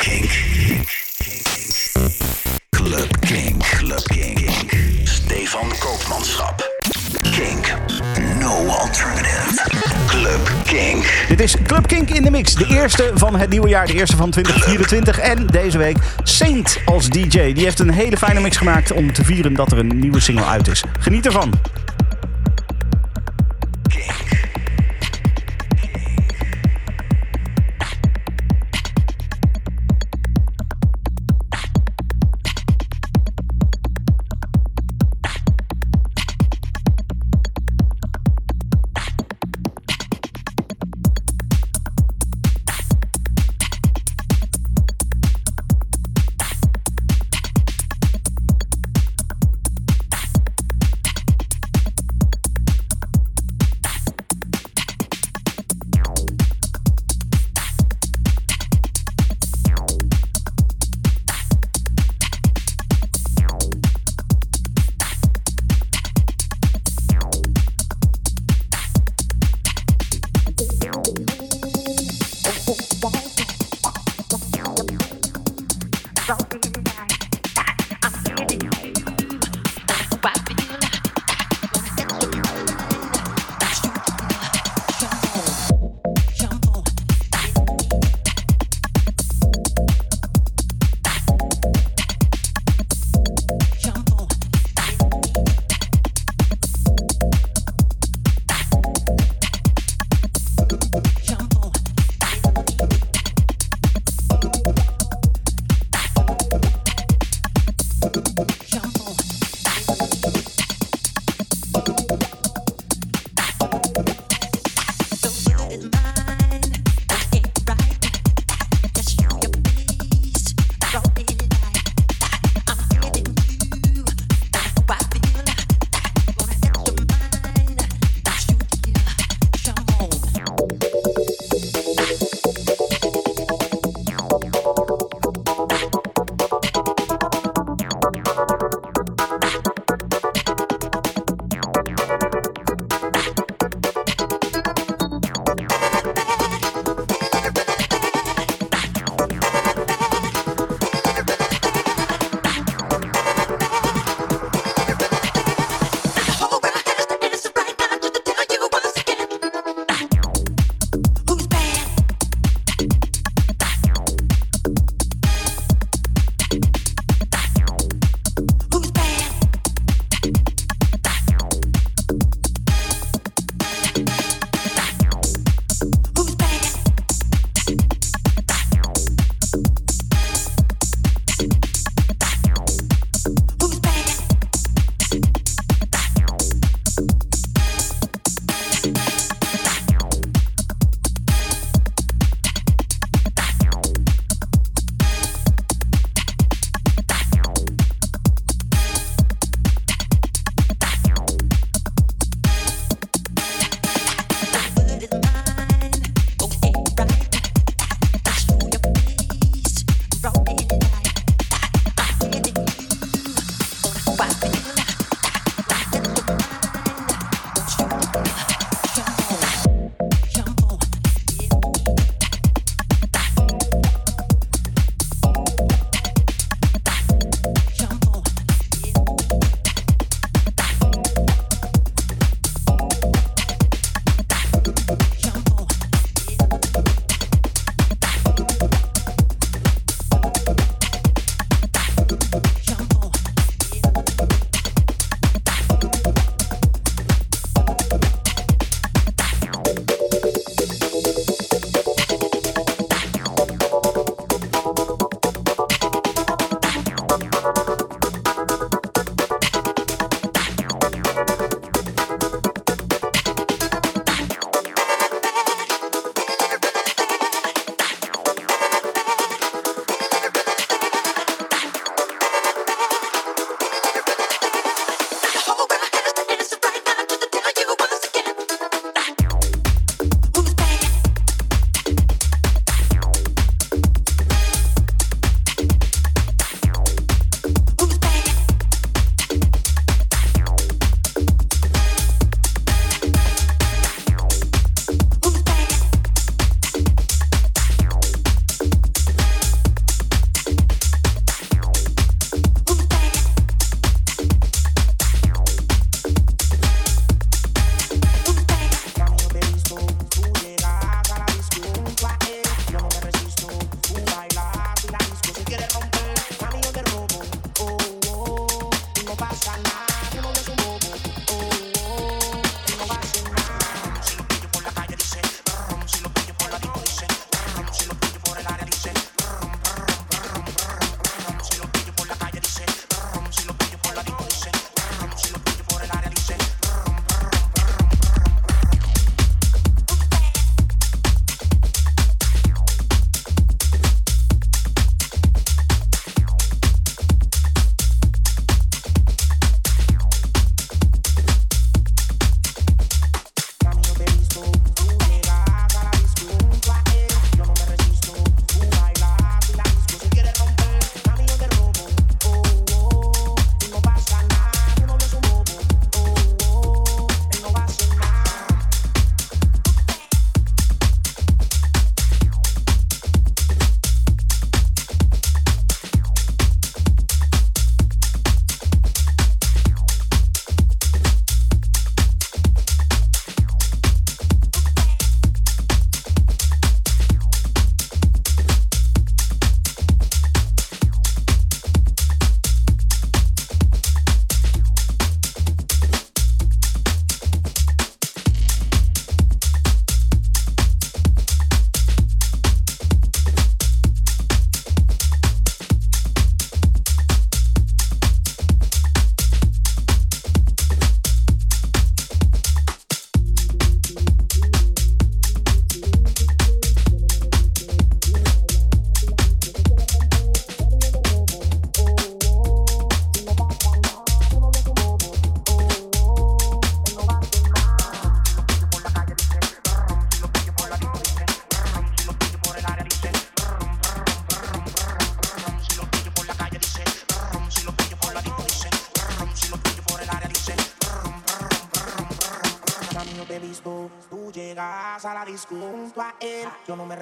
Kink. Club Kink. Club Kink. Stefan Koopmanschap. Kink. No alternative. Club Kink. Dit is Club Kink in de Mix. De eerste van het nieuwe jaar. De eerste van 2024. En deze week Saint als DJ. Die heeft een hele fijne mix gemaakt om te vieren dat er een nieuwe single uit is. Geniet ervan.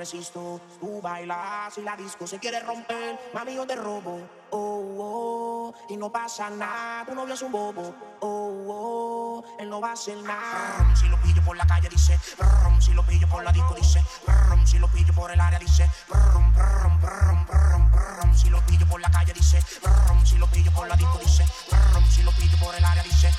Resisto. Tú bailas y la disco se quiere romper. Mami, yo te robo. Oh, oh, y no pasa nada. Tu novio es un bobo. Oh, oh, él no va a hacer nada. Si lo pillo por la calle, dice. Si lo pillo por la disco, dice. Si lo pillo por el área, dice. Si lo pillo por la calle, dice. Si lo pillo por la disco, dice. Si lo pillo por el área, dice.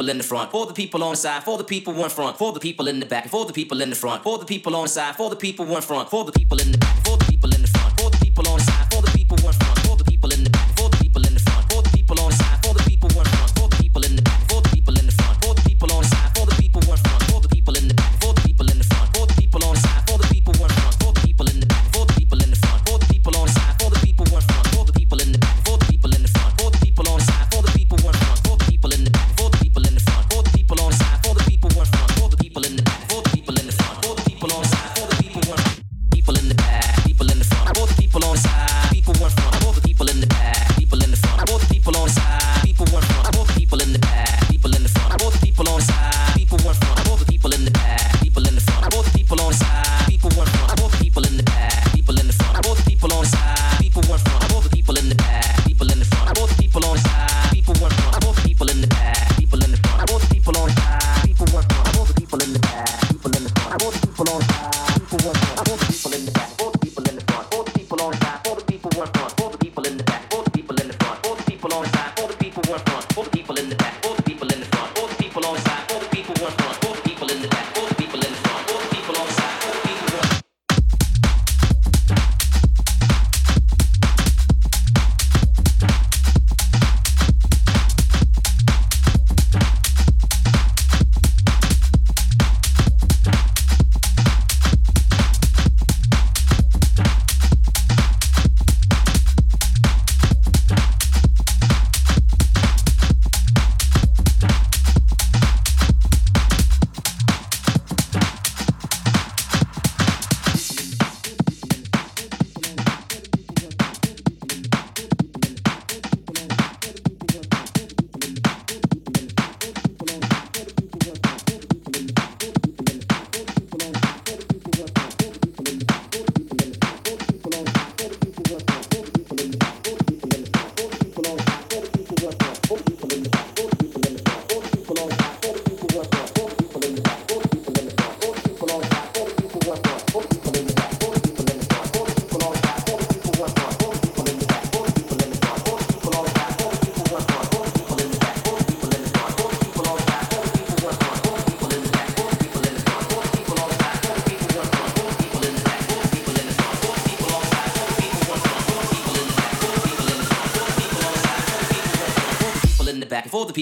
people in the front, for the people on the side, for the people in front, for the people in the back, for the people in the front, for the people on the side, for the people in front, for the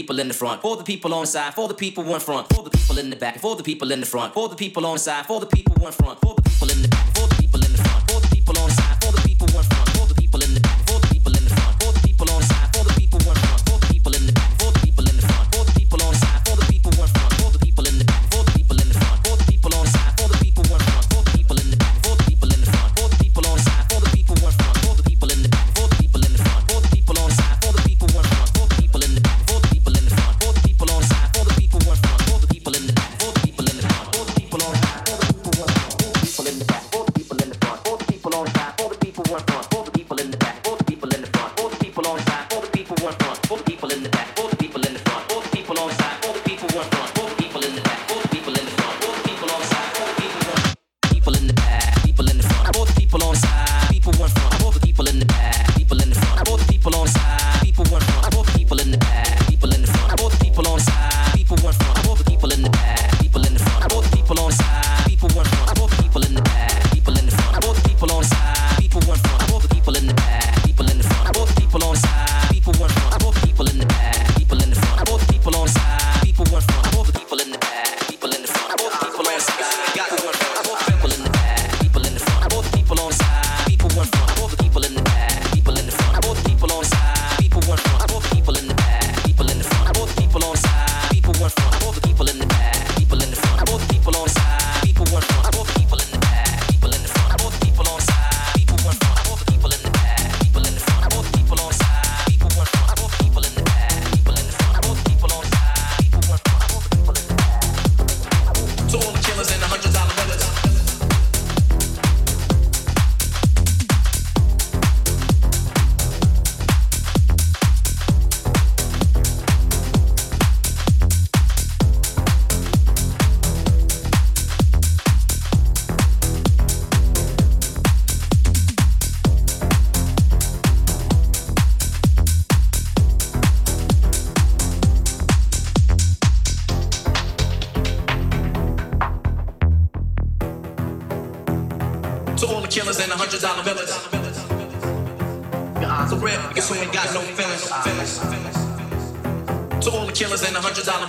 people in the front, for the people on the side, for the people in front, for the people in the back, for the people in the front, for the people on the side, for the people in front.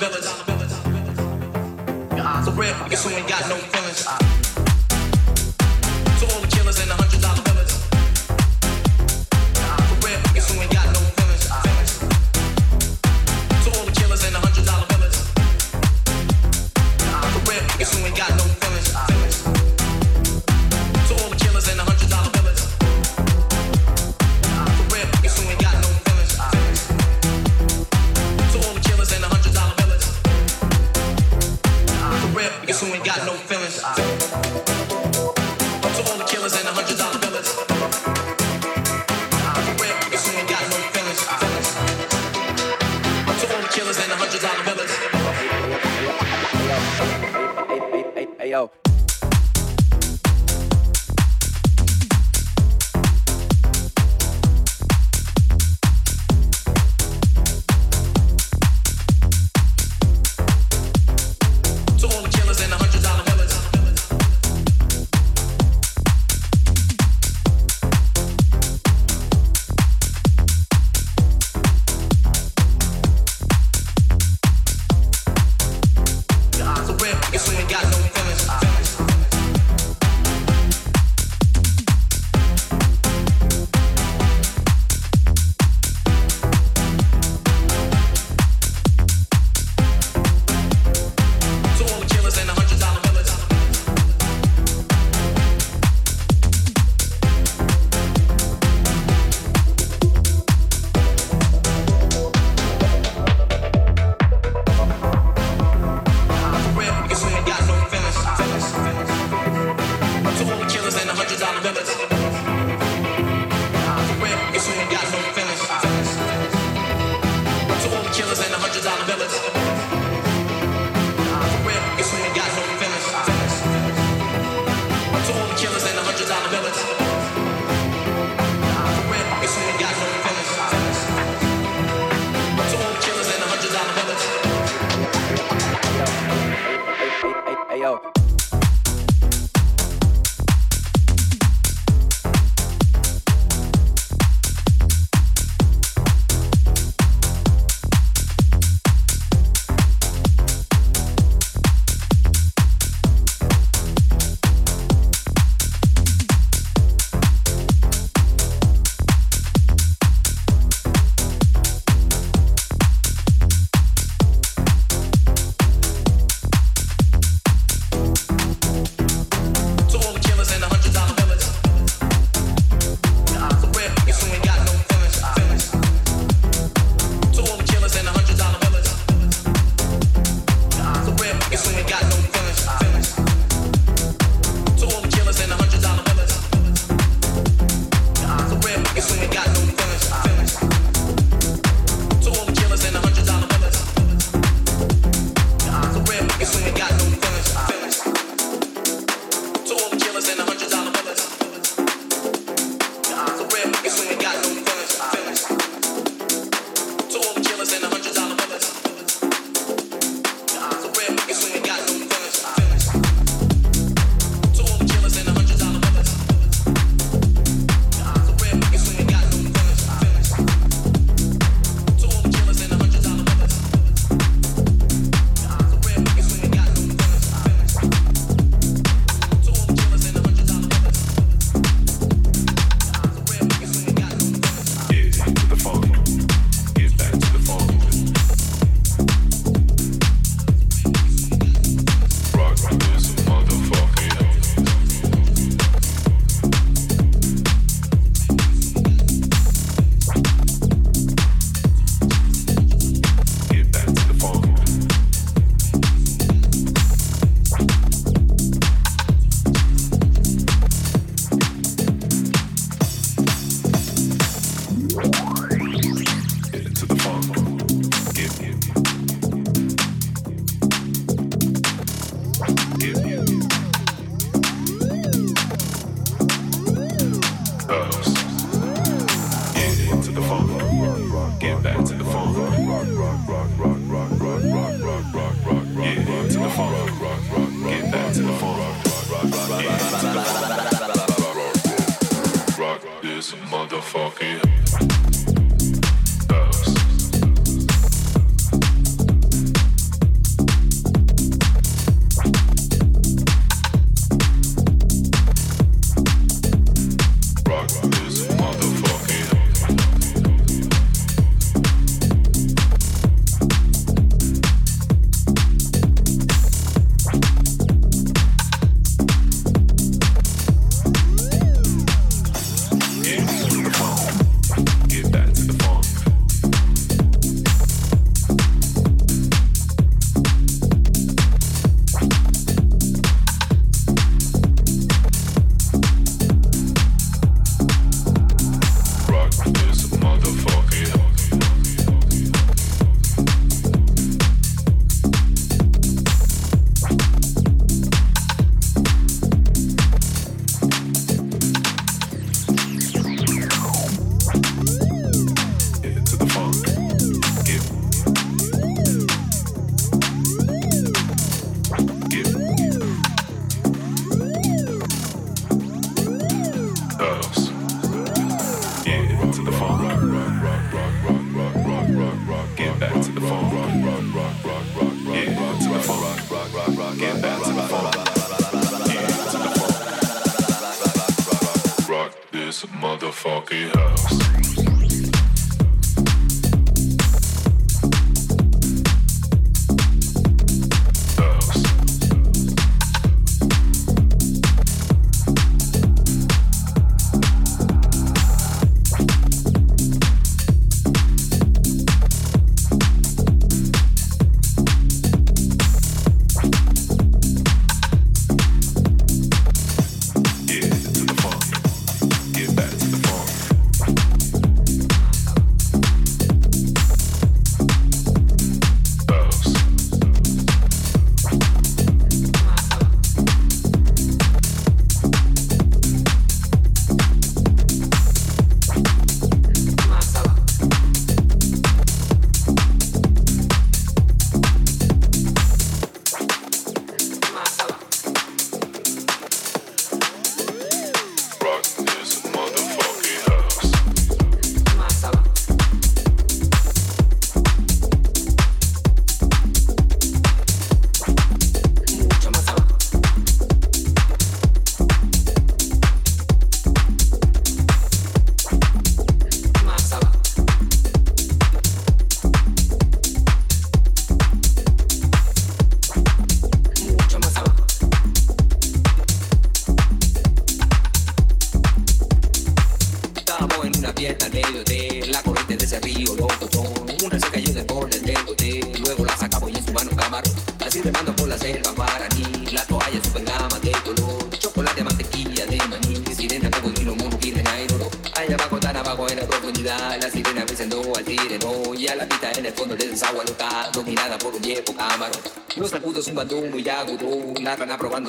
And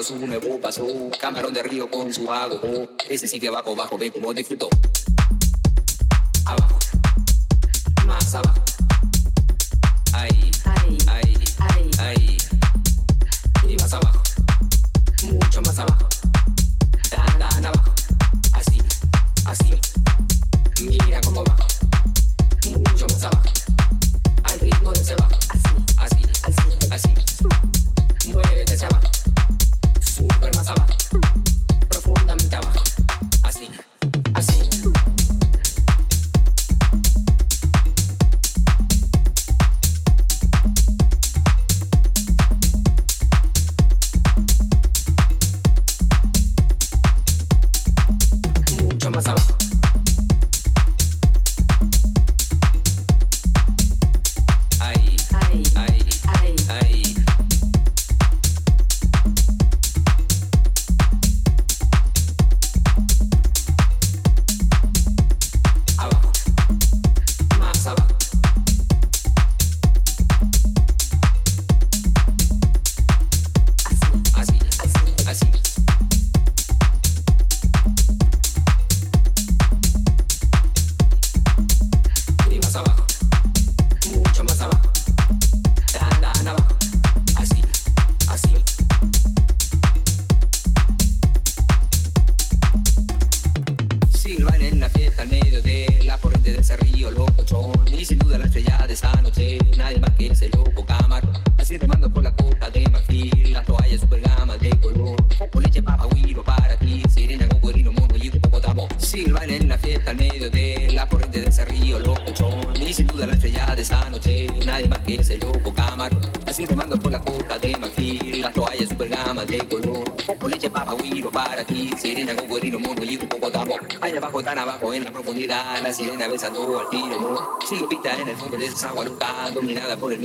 cuando nuevo paso, camarón de río con su vago, oh, ese sí que bajo, bajo, ve como disfrutó.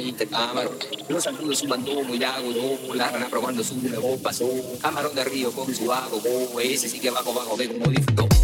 Este Los saludos su bandó, muy lago, la rana probando su, la paso. camarón de río con su vago, ese sí que vago, vago, ve como disfrutó.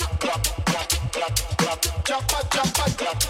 Jump, jump, jump, jump,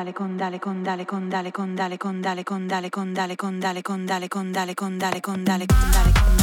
Condale, condale, condale, condale, condale, condale, condale, condale, condale, condale, condale, condale, condale. con dale con dale con dale con dale con dale con dale con dale con dale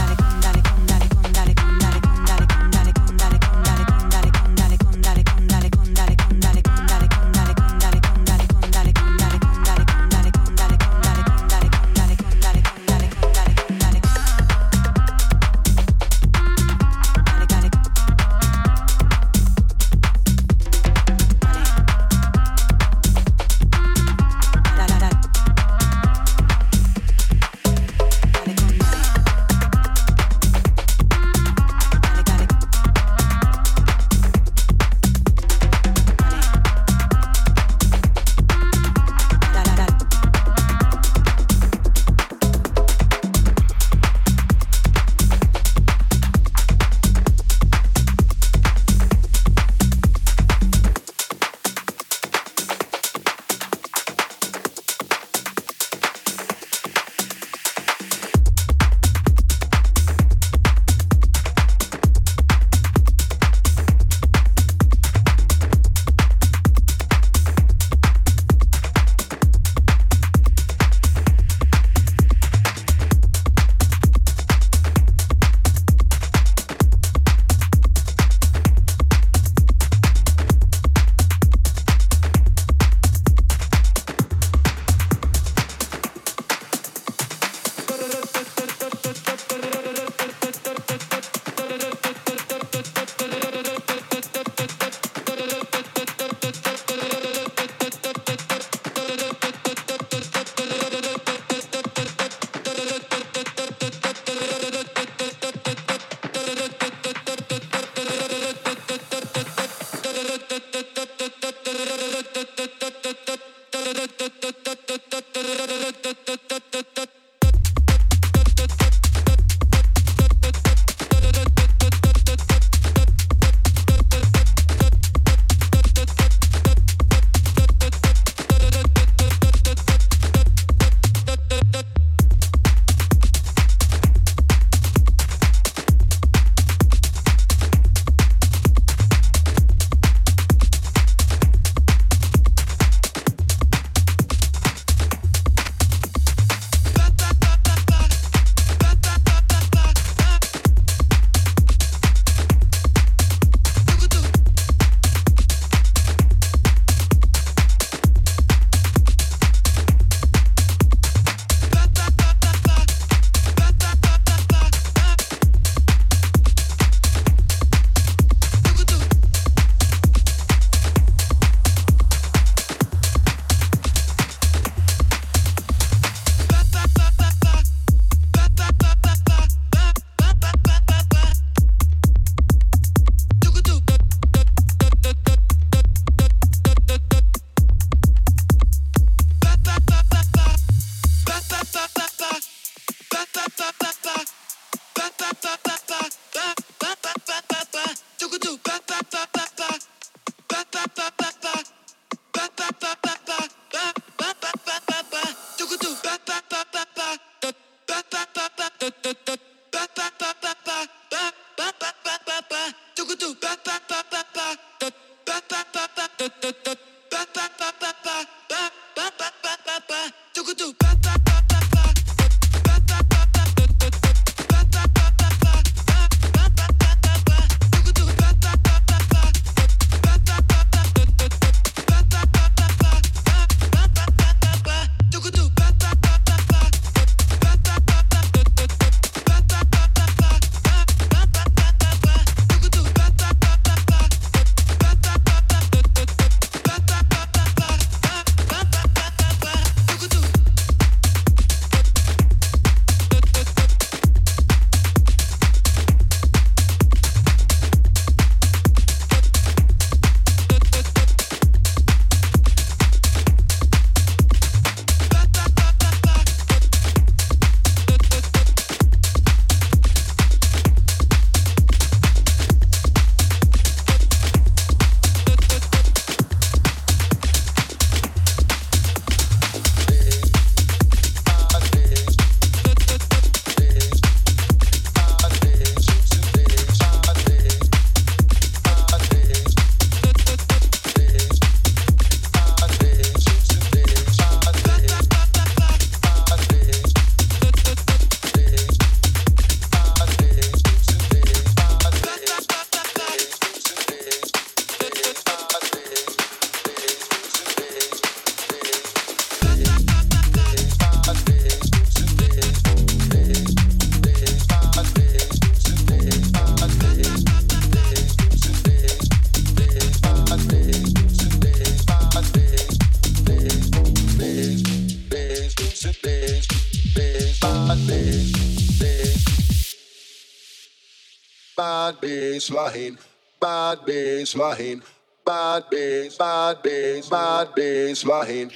bass line. Bad bass, bad bass, bad bass line.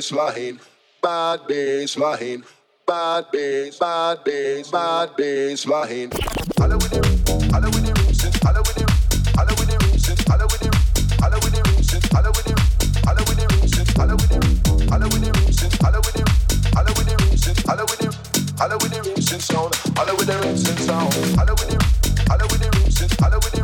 bass bad bass bad bass, bad bass, bad bass line. Hello with the room, hello with the room, since hello with the room, sound, hello since sound, hello with since hello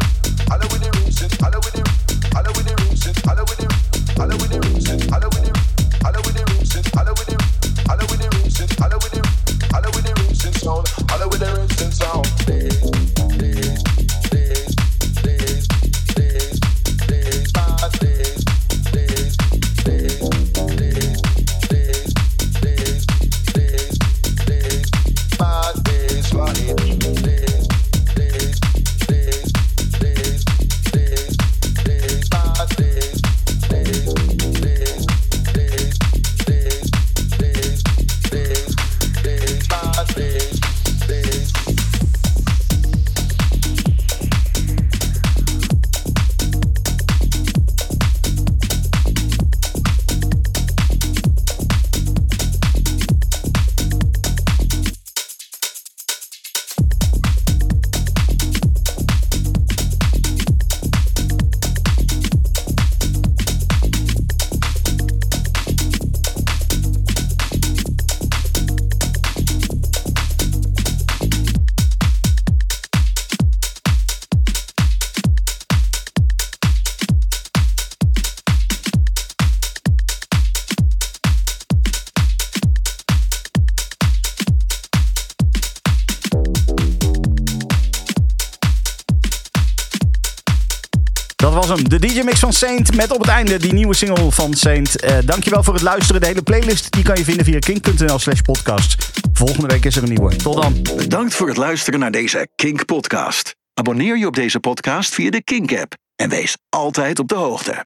DJ-mix van Saint met op het einde die nieuwe single van Saint. Eh dankjewel voor het luisteren. De hele playlist die kan je vinden via kink.nl slash podcast. Volgende week is er een nieuwe. Tot dan. Bedankt voor het luisteren naar deze Kink podcast. Abonneer je op deze podcast via de Kink app en wees altijd op de hoogte.